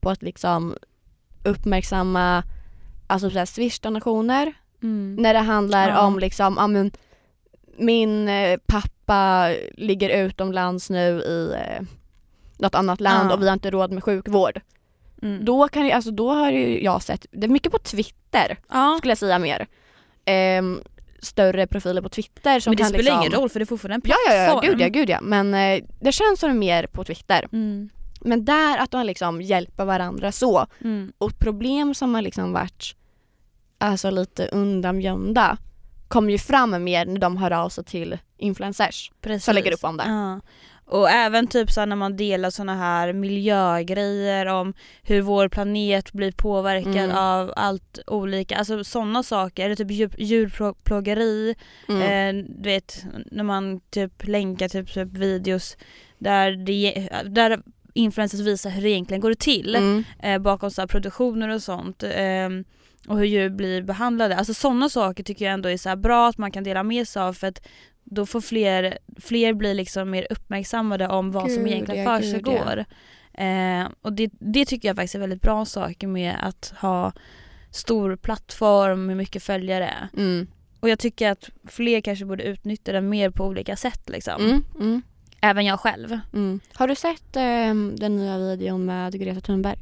på att liksom uppmärksamma alltså swish-donationer Mm. när det handlar Ja. om liksom, ja men min eh, pappa ligger utomlands nu i eh, något annat land Ja. och vi har inte råd med sjukvård. Mm. Då, kan jag, alltså, då har jag sett, det är mycket på Twitter ja. skulle jag säga mer. Ehm, större profiler på Twitter som Men det kan spelar liksom... ingen roll för det är fortfarande en Ja, plattform. ja, ja, gud ja, gud ja. Men eh, det känns som mer på Twitter. Mm. Men där att de liksom hjälper varandra så. Mm. Och problem som har liksom varit alltså lite undangömda kommer ju fram mer när de hör av sig till influencers. Precis. som lägger upp om det. Ja. Och även typ så när man delar såna här miljögrejer om hur vår planet blir påverkad Mm. av allt olika, alltså sådana saker, eller typ djur, djurplågeri, Mm. eh, du vet när man typ länkar typ, typ videos där, det, där influencers visar hur det egentligen går till Mm. eh, bakom så produktioner och sånt. ehm, och hur djur blir behandlade. Alltså sådana saker tycker jag ändå är så bra att man kan dela med sig av för att då får fler, fler bli liksom mer uppmärksammade om vad som Gud, egentligen ja, försiggår. Eh, och det, det tycker jag faktiskt är väldigt bra saker med att ha stor plattform med mycket följare. Mm. och jag tycker att fler kanske borde utnyttja den mer på olika sätt liksom. Mm, mm, Även jag själv. mm. Har du sett ehm, den nya videon med Greta Thunberg?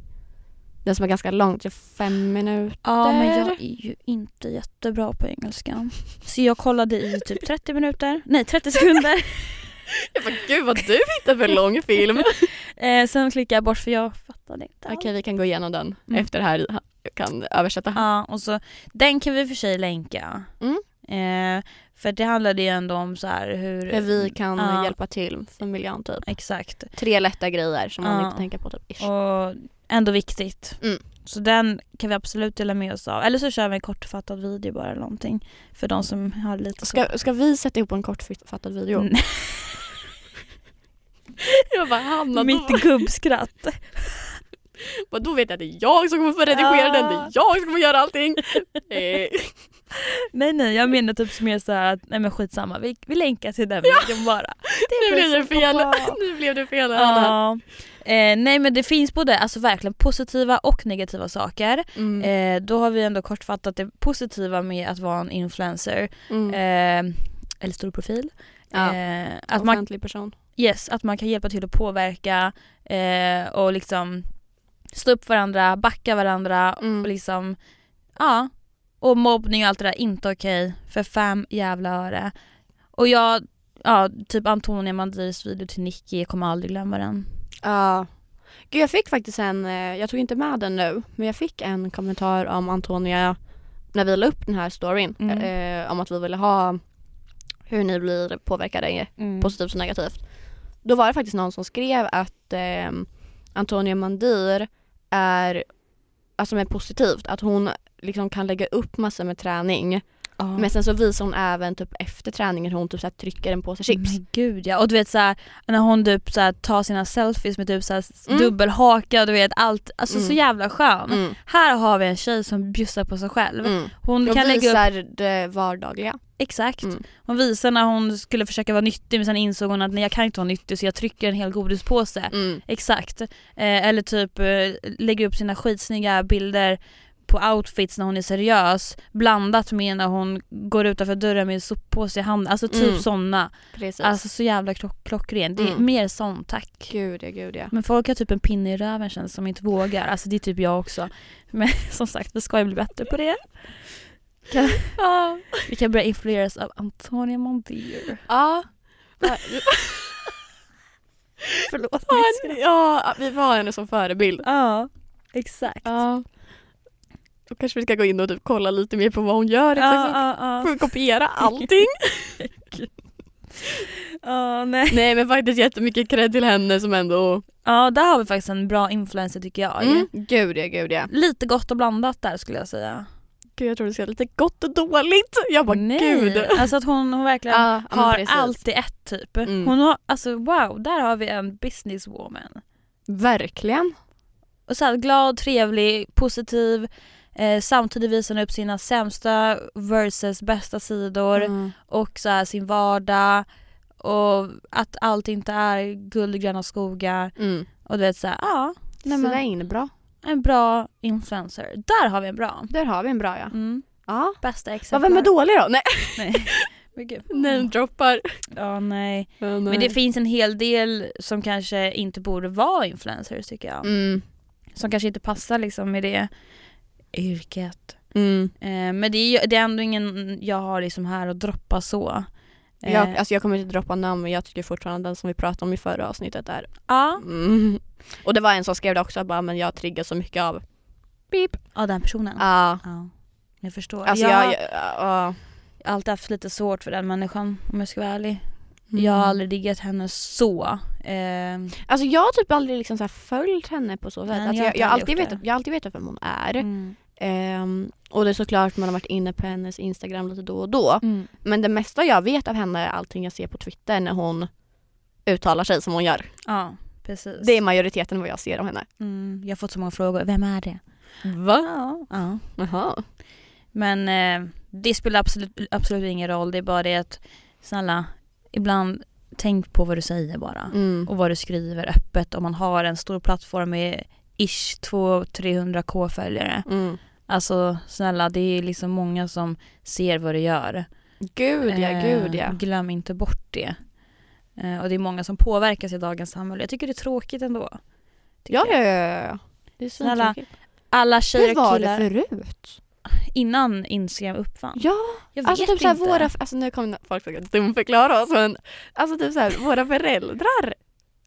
Den som är ganska lång, typ fem minuter. Ja men jag är ju inte jättebra på engelska. Så jag kollade i typ 30 minuter, nej 30 sekunder. Jag bara, gud vad du hittar för lång film. Eh, sen klickade jag bort för jag fattade inte. Okej vi kan gå igenom den Mm. efter det här. Jag kan översätta. Ja och så, den kan vi för sig länka. Mm. Eh, för det handlade ju ändå om så här hur... Hur vi kan Ja. hjälpa till för miljön typ. Exakt. Tre lätta grejer som man Ja. inte tänker på typ. Ish. Och ändå viktigt. Mm. Så den kan vi absolut dela med oss av. Eller så kör vi en kortfattad video bara eller någonting. För de som har lite. Ska, ska vi sätta ihop en kortfattad video? Mm. Jag bara Hanna, då, Mitt gubbskratt. bara, då vet jag att det är jag som kommer få redigera Ja. den, det är jag som kommer göra allting. Eh, Nej nej jag menar typ mer så här att nej men skitsamma vi, vi länkar till den videon bara. nu blev det fel. Nu blev det fel Hanna. Ja. Eh, nej men det finns både alltså verkligen positiva och negativa saker. Mm. Eh, då har vi ändå kortfattat det positiva med att vara en influencer. Mm. Eh, eller stor profil. Ja. Eh, att, man, Offentlig person. yes, att man kan hjälpa till att påverka eh, och liksom stå upp för varandra, backa varandra Mm. och liksom ja. Och mobbning och allt det där, inte okej. För fem jävla öre. Och jag, ja typ Antonia Mandirs video till Nicky, jag kommer aldrig glömma den. Ja. Gud jag fick faktiskt en, eh, jag tog inte med den nu, men jag fick en kommentar om Antonia när vi la upp den här storyn. Mm. Eh, om att vi ville ha hur ni blir påverkade positivt och negativt. Då var det faktiskt någon som skrev att eh, Antonia Mandir är, alltså med positivt, att hon liksom kan lägga upp massor med träning Ja. men sen så visar hon även typ efter träningen hur hon typ så här trycker en påse chips. Men gud ja, och du vet såhär när hon typ såhär tar sina selfies med typ såhär Mm. dubbelhaka och du vet allt, alltså så Mm. jävla skön. Mm. Här har vi en tjej som bjussar på sig själv. Mm. Hon kan lägga upp, visar det vardagliga. exakt, Mm. hon visar när hon skulle försöka vara nyttig men sen insåg hon att nej jag kan inte vara nyttig så jag trycker en hel godispåse. Mm. Exakt. Eh, eller typ eh, lägger upp sina skitsnygga bilder på outfits när hon är seriös blandat med när hon går utanför dörren med en soppåse i handen. Alltså typ Mm. sådana. Alltså så jävla klock- klockren. Det är Mm. mer sånt tack. gud ja, gud ja. Men folk har typ en pinne i röven känns som inte vågar. Alltså det är typ jag också. Men som sagt vi ska ju bli bättre på det. Kan, Ja. vi kan börja influeras av Antonia Mondier. Ja. Förlåt. ja, vi var henne som förebild. Ja, exakt. Ja. Då kanske vi ska gå in och typ kolla lite mer på vad hon gör. Ja, exakt. ja, ja. Får vi kopiera allting? Ja, nej. Nej men faktiskt jättemycket cred till henne som ändå... Ja, där har vi faktiskt en bra influencer tycker jag. Mm. Gud ja, gud ja. Lite gott och blandat där skulle jag säga. Gud jag tror det ska lite gott och dåligt. Jag bara Nej. gud. Alltså att hon, hon verkligen men har allt i ett typ. Mm. Hon har, alltså wow, där har vi en businesswoman. Verkligen. Och så här, glad, trevlig, positiv. Eh, samtidigt visar hon upp sina sämsta versus bästa sidor Mm. och så här, sin vardag och att allt inte är guld och gröna skogar. Mm. Och du vet såhär, ja. Nej, men, Svinbra. en bra influencer. Där har vi en bra. Där har vi en bra ja. Mm. Ja. Bästa ja exemplar. vem är dålig då? Nej. Nej. Men gud. Namedroppar. Ja nej. Ja, nej. Men det finns en hel del som kanske inte borde vara influencers tycker jag. Mm. Som kanske inte passar liksom med det yrket. Mm. Eh, men det är, det är ändå ingen jag har liksom här att droppa så. Eh, Jag, alltså jag kommer inte droppa namn men jag tycker fortfarande den som vi pratade om i förra avsnittet är ja. mm. Och det var en som skrev det också bara men jag triggas så mycket av Beep. ja, den personen. Ja. Ja. Jag förstår. Alltså jag, jag, jag, ja. jag har alltid haft lite svårt för den människan om jag ska vara ärlig. Mm. Jag har aldrig diggat henne så. Eh, Alltså jag har typ aldrig liksom så följt henne på så sätt. Nej, alltså jag jag, alltid vet, jag har alltid vetat vem hon är. mm. Ehm, och det är såklart man har varit inne på hennes Instagram lite då och då. Mm. Men det mesta jag vet av henne är allting jag ser på Twitter när hon uttalar sig som hon gör. Ja, precis. Det är majoriteten vad jag ser av henne. mm, jag har fått så många frågor. Vem är det? Va? Ja. ja. Jaha. Men eh, det spelar absolut, absolut ingen roll. Det är bara det att snälla, ibland tänk på vad du säger bara. Mm. Och vad du skriver öppet. Om man har en stor plattform med ish 200-300k följare. Mm. Alltså snälla det är liksom många som ser vad du gör. Gud ja, Eh, gud ja. Glöm inte bort det. Eh, och det är många som påverkas i dagens samhälle. Jag tycker det är tråkigt ändå. Ja, ja, ja, ja. Det är Snälla, svintråkigt. Alla tjejer Hur var killar det förut? innan Instagram uppfann. Ja, Jag alltså vet typ såhär inte. våra, alltså nu kommer folk säkert dumförklara oss men alltså typ såhär våra föräldrar.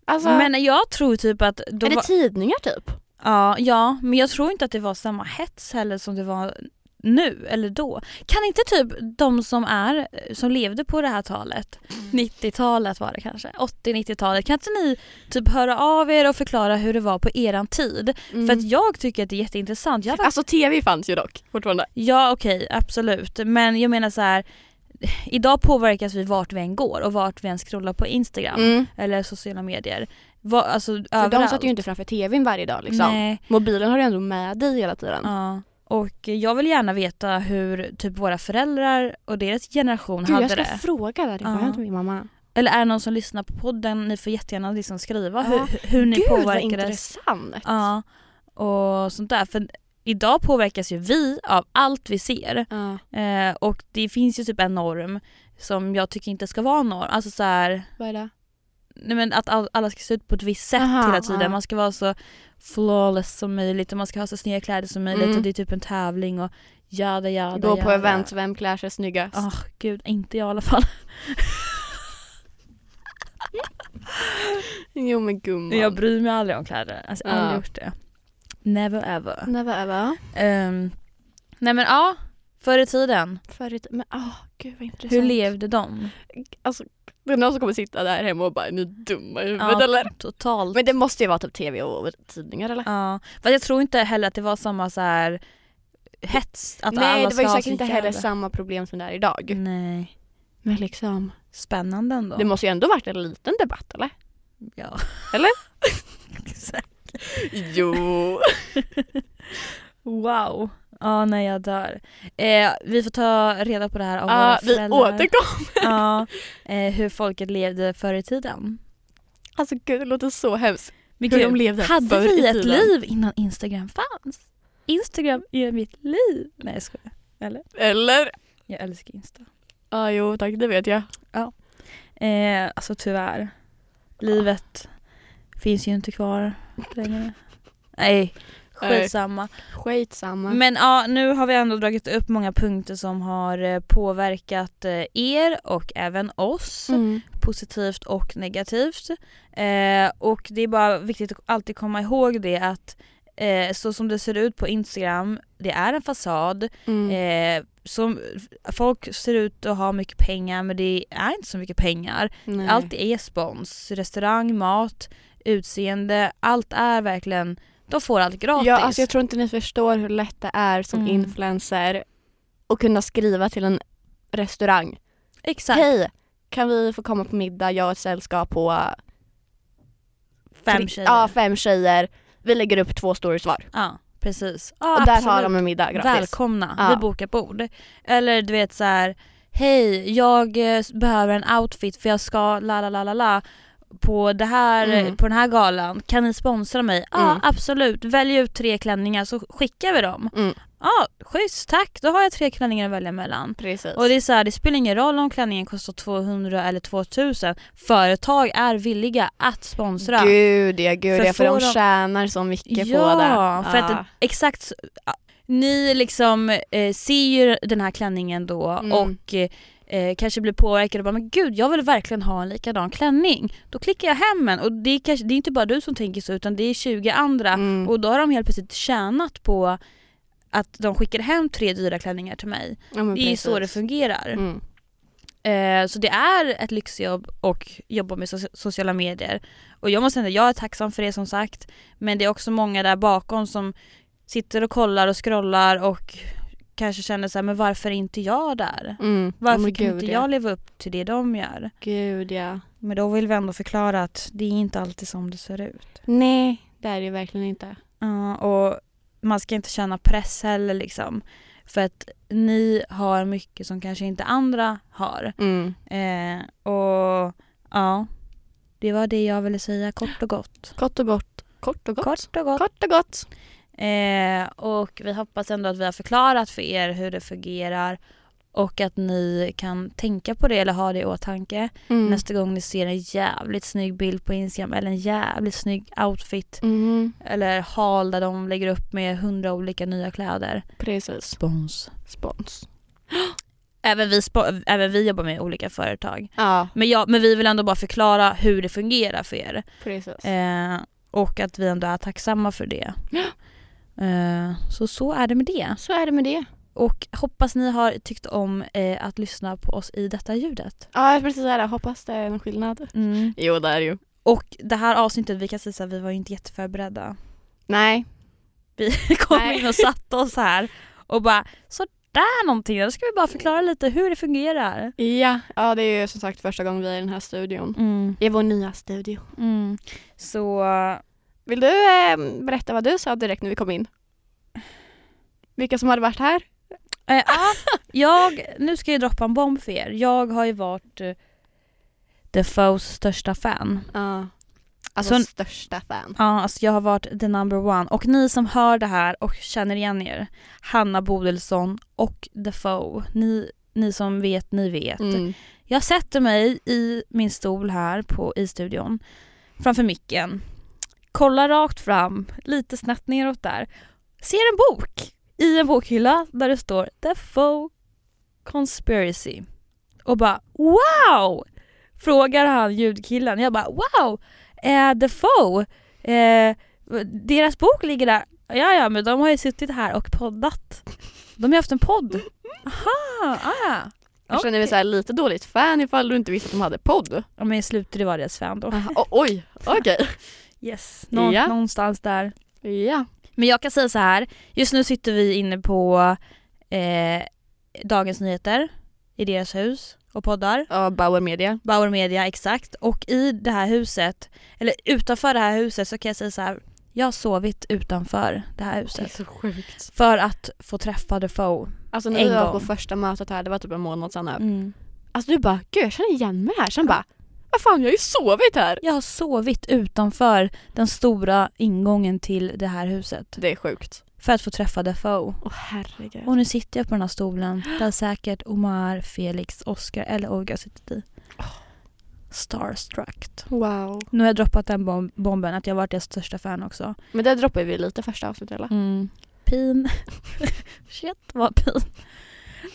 Alltså, Men jag tror typ att... Då är det var, tidningar typ? ja, ja, men jag tror inte att det var samma hets heller som det var nu eller då. Kan inte typ de som är, som levde på det här talet, 90-talet var det kanske, 80-90-talet, kan inte ni typ höra av er och förklara hur det var på eran tid? För att jag tycker att det är jätteintressant. Jag hade, Alltså tv fanns ju dock fortfarande. ja okej, absolut. Men jag menar så här. Idag påverkas vi vart vi än går och vart vi än scrollar på Instagram Mm. eller sociala medier. Va, alltså För de överallt. satt ju inte framför tvn varje dag liksom. Nej. Mobilen har du ändå med dig hela tiden. Ja. Och jag vill gärna veta hur typ våra föräldrar och deras generation Gud, jag hade ska det. fråga det har Ja. jag min mamma. Eller är det någon som lyssnar på podden, ni får jättegärna liksom skriva Ja. hur, hur ni Gud vad påverkades. intressant. Ja, och sånt där. För idag påverkas ju vi av allt vi ser. Ja. Eh, och det finns ju typ en norm som jag tycker inte ska vara norm. Alltså så här, Vad är det? nej men att all, alla ska se ut på ett visst sätt Aha, hela tiden. ja. Man ska vara så flawless som möjligt och man ska ha så snygga kläder som möjligt Mm. och det är typ en tävling och jada jada Gå på jada. event, vem klär sig snyggast? Åh gud, inte jag i alla fall. Jo men gumman. Jag bryr mig aldrig om kläder. Alltså jag Ja. aldrig gjort det. Never ever. Never ever. Ehm, nej men ja, förr i tiden. Förr i tiden- men åh gud vad intressant. Hur levde de? Alltså, det är någon som kommer sitta där hemma och bara är ni dumma i huvudet Ja, eller? Totalt. Men det måste ju vara typ tv och tidningar eller? Ja, fast jag tror inte heller att det var samma så här hets att Nej alla det var ska ju säkert inte heller samma problem som det är idag. Nej, Men liksom, spännande ändå. det måste ju ändå varit en liten debatt eller? Ja. Eller? Jo. wow. Ja, nej jag dör. Eh, vi får ta reda på det här av Ja, våra vi föräldrar. återkommer. Ja, eh, hur folket levde förr i tiden. Alltså gud det låter så hemskt. Men Hur gud, de levde hade förr vi i ett tiden. liv innan Instagram fanns? Instagram är mitt liv. Nej jag skojar. Eller? Eller? Jag älskar Insta. Ja jo tack det vet jag. Eh, alltså tyvärr. Livet finns ju inte kvar längre. Nej, skitsamma. Skitsamma. Men ja, nu har vi ändå dragit upp många punkter som har eh, påverkat eh, er och även oss. Mm. Positivt och negativt. Eh, och det är bara viktigt att alltid komma ihåg det att eh, så som det ser ut på Instagram, det är en fasad. Mm. Eh, som, folk ser ut att ha mycket pengar men det är inte så mycket pengar. Nej. Allt är spons. Restaurang, mat, utseende, allt är verkligen, de får allt gratis. Ja, alltså jag tror inte ni förstår hur lätt det är som Mm. influencer att kunna skriva till en restaurang. Exakt. Hej, kan vi få komma på middag? Jag och ett sällskap på Fem tjejer. Ja, fem tjejer. Vi lägger upp två stories var. Ja, precis. Ja, och där absolut. har de en middag gratis. Välkomna, Ja. vi bokar bord. Eller du vet så här. hej jag eh, behöver en outfit för jag ska la la la la la på, det här, Mm. på den här galan, kan ni sponsra mig? Ja Mm. absolut, välj ut tre klänningar så skickar vi dem. Mm. Ja schysst, tack då har jag tre klänningar att välja mellan. Precis. Och det är så här, det spelar ingen roll om klänningen kostar 200 eller 2000. Företag är villiga att sponsra. Gud ja, gud För ja, för de de- tjänar så mycket ja, på det. för att Ja. exakt ja, ni liksom eh, ser ju den här klänningen då Mm. och eh, kanske blir påverkade och bara men gud jag vill verkligen ha en likadan klänning. Då klickar jag hem en och det är, kanske, det är inte bara du som tänker så utan det är 20 andra Mm. och då har de helt plötsligt tjänat på att de skickar hem tre dyra klänningar till mig. Ja, Det är så det fungerar. Mm. Eh, så det är ett lyxjobb och jobba med so- sociala medier. Och jag måste säga att jag är tacksam för det som sagt. Men det är också många där bakom som sitter och kollar och scrollar och kanske känner så här, men varför är inte jag där? Mm. Varför Ja, men kan gud, inte ja. jag leva upp till det de gör? Gud ja. Men då vill vi ändå förklara att det är inte alltid som det ser ut. Nej, det är det verkligen inte. Ja, och man ska inte känna press heller liksom. För att ni har mycket som kanske inte andra har. Mm. Eh, och ja, det var det jag ville säga kort och gott. Kort och gott. Kort och gott. Kort och gott. Kort och gott. Eh, och vi hoppas ändå att vi har förklarat för er hur det fungerar och att ni kan tänka på det eller ha det i åtanke Mm. nästa gång ni ser en jävligt snygg bild på Instagram eller en jävligt snygg outfit Mm. eller hal där de lägger upp med hundra olika nya kläder. Precis. Spons. Spons. Även vi, även vi jobbar med olika företag. Ja, Men, ja, men vi vill ändå bara förklara hur det fungerar för er. precis. Eh, och att vi ändå är tacksamma för det. Eh, så så är det med det. Så är det med det. Och hoppas ni har tyckt om eh, att lyssna på oss i detta ljudet. Ja, jag precis säga det. Hoppas det är någon skillnad. Jo, det är det ju. Och det här avsnittet, vi kan säga att vi var ju inte jätteförberedda. Nej. Vi kom Nej. in och satte oss här och bara sådär någonting, då ska vi bara förklara lite hur det fungerar. Ja, ja det är ju som sagt första gången vi är i den här studion. Mm. I vår nya studio. Mm. Så Vill du eh, berätta vad du sa direkt när vi kom in? Vilka som hade varit här? Eh, ja, jag, nu ska jag droppa en bomb för er. Jag har ju varit uh, Defoes största fan. Ja. Alltså Så- största fan. Ja, alltså jag har varit the number one. Och ni som hör det här och känner igen er, Hanna Bodilsson och Defoe, ni, ni som vet, ni vet. Mm. Jag sätter mig i min stol här på, i studion, framför micken, kollar rakt fram, lite snett neråt där, ser en bok i en bokhylla där det står Defoe Conspiracy. Och bara wow! Frågar han ljudkillen. Jag bara wow! Eh, Defoe, eh, deras bok ligger där. Ja, ja, men de har ju suttit här och poddat. De har ju haft en podd. Aha, ah. Jag känner mig så här lite dåligt fan ifall du inte visste att de hade podd. Ja men i slutet var deras fan då. Aha, oj, okej. Yes. Nå- Ja. Någonstans där. Ja. Men jag kan säga så här. just nu sitter vi inne på eh, Dagens Nyheter i deras hus och poddar. Ja, Bauer Media. Bauer Media, exakt. Och i det här huset, eller utanför det här huset så kan jag säga så här. Jag har sovit utanför det här huset. så sjukt. För att få träffa Defoe. Alltså när En vi var gång. på första mötet här, det var typ en månad sedan nu. Mm. Alltså du bara, gud jag känner igen mig här. Sen bara, vad fan jag har ju sovit här. Jag har sovit utanför den stora ingången till det här huset. Det är sjukt. För att få träffa Defoe. Åh herregud. Och nu sitter jag på den här stolen där säkert Omar, Felix, Oscar eller Olga suttit i. Starstruck. Wow. Nu har jag droppat den bom- bomben att jag varit deras största fan också. Men det droppade vi lite första avsnittet eller? Mm. Pin. Shit vad pin.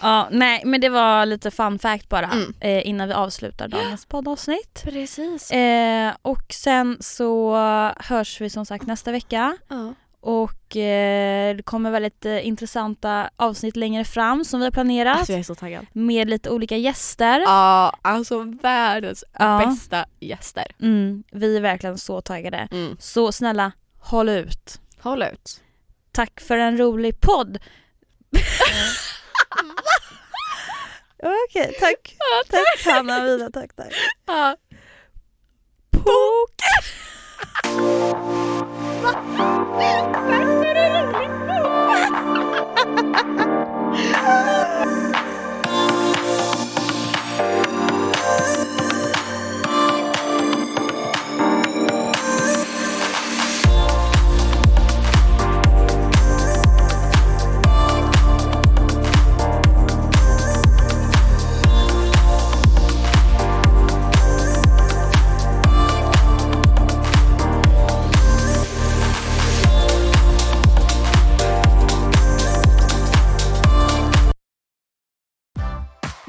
Ja, nej men det var lite fun fact bara Mm. eh, innan vi avslutar dagens poddavsnitt. Precis. Eh, och sen så hörs vi som sagt nästa vecka. Ja. Och eh, det kommer väldigt eh, intressanta avsnitt längre fram som vi har planerat. Alltså jag är så taggad. med lite olika gäster. Ja, alltså världens Ja. bästa gäster. Mm, vi är verkligen så taggade. Mm. Så snälla, håll ut. Håll ut. Tack för en rolig podd. Okej, tack. Tack Hanna Vida, tack tack. Ja. Pok!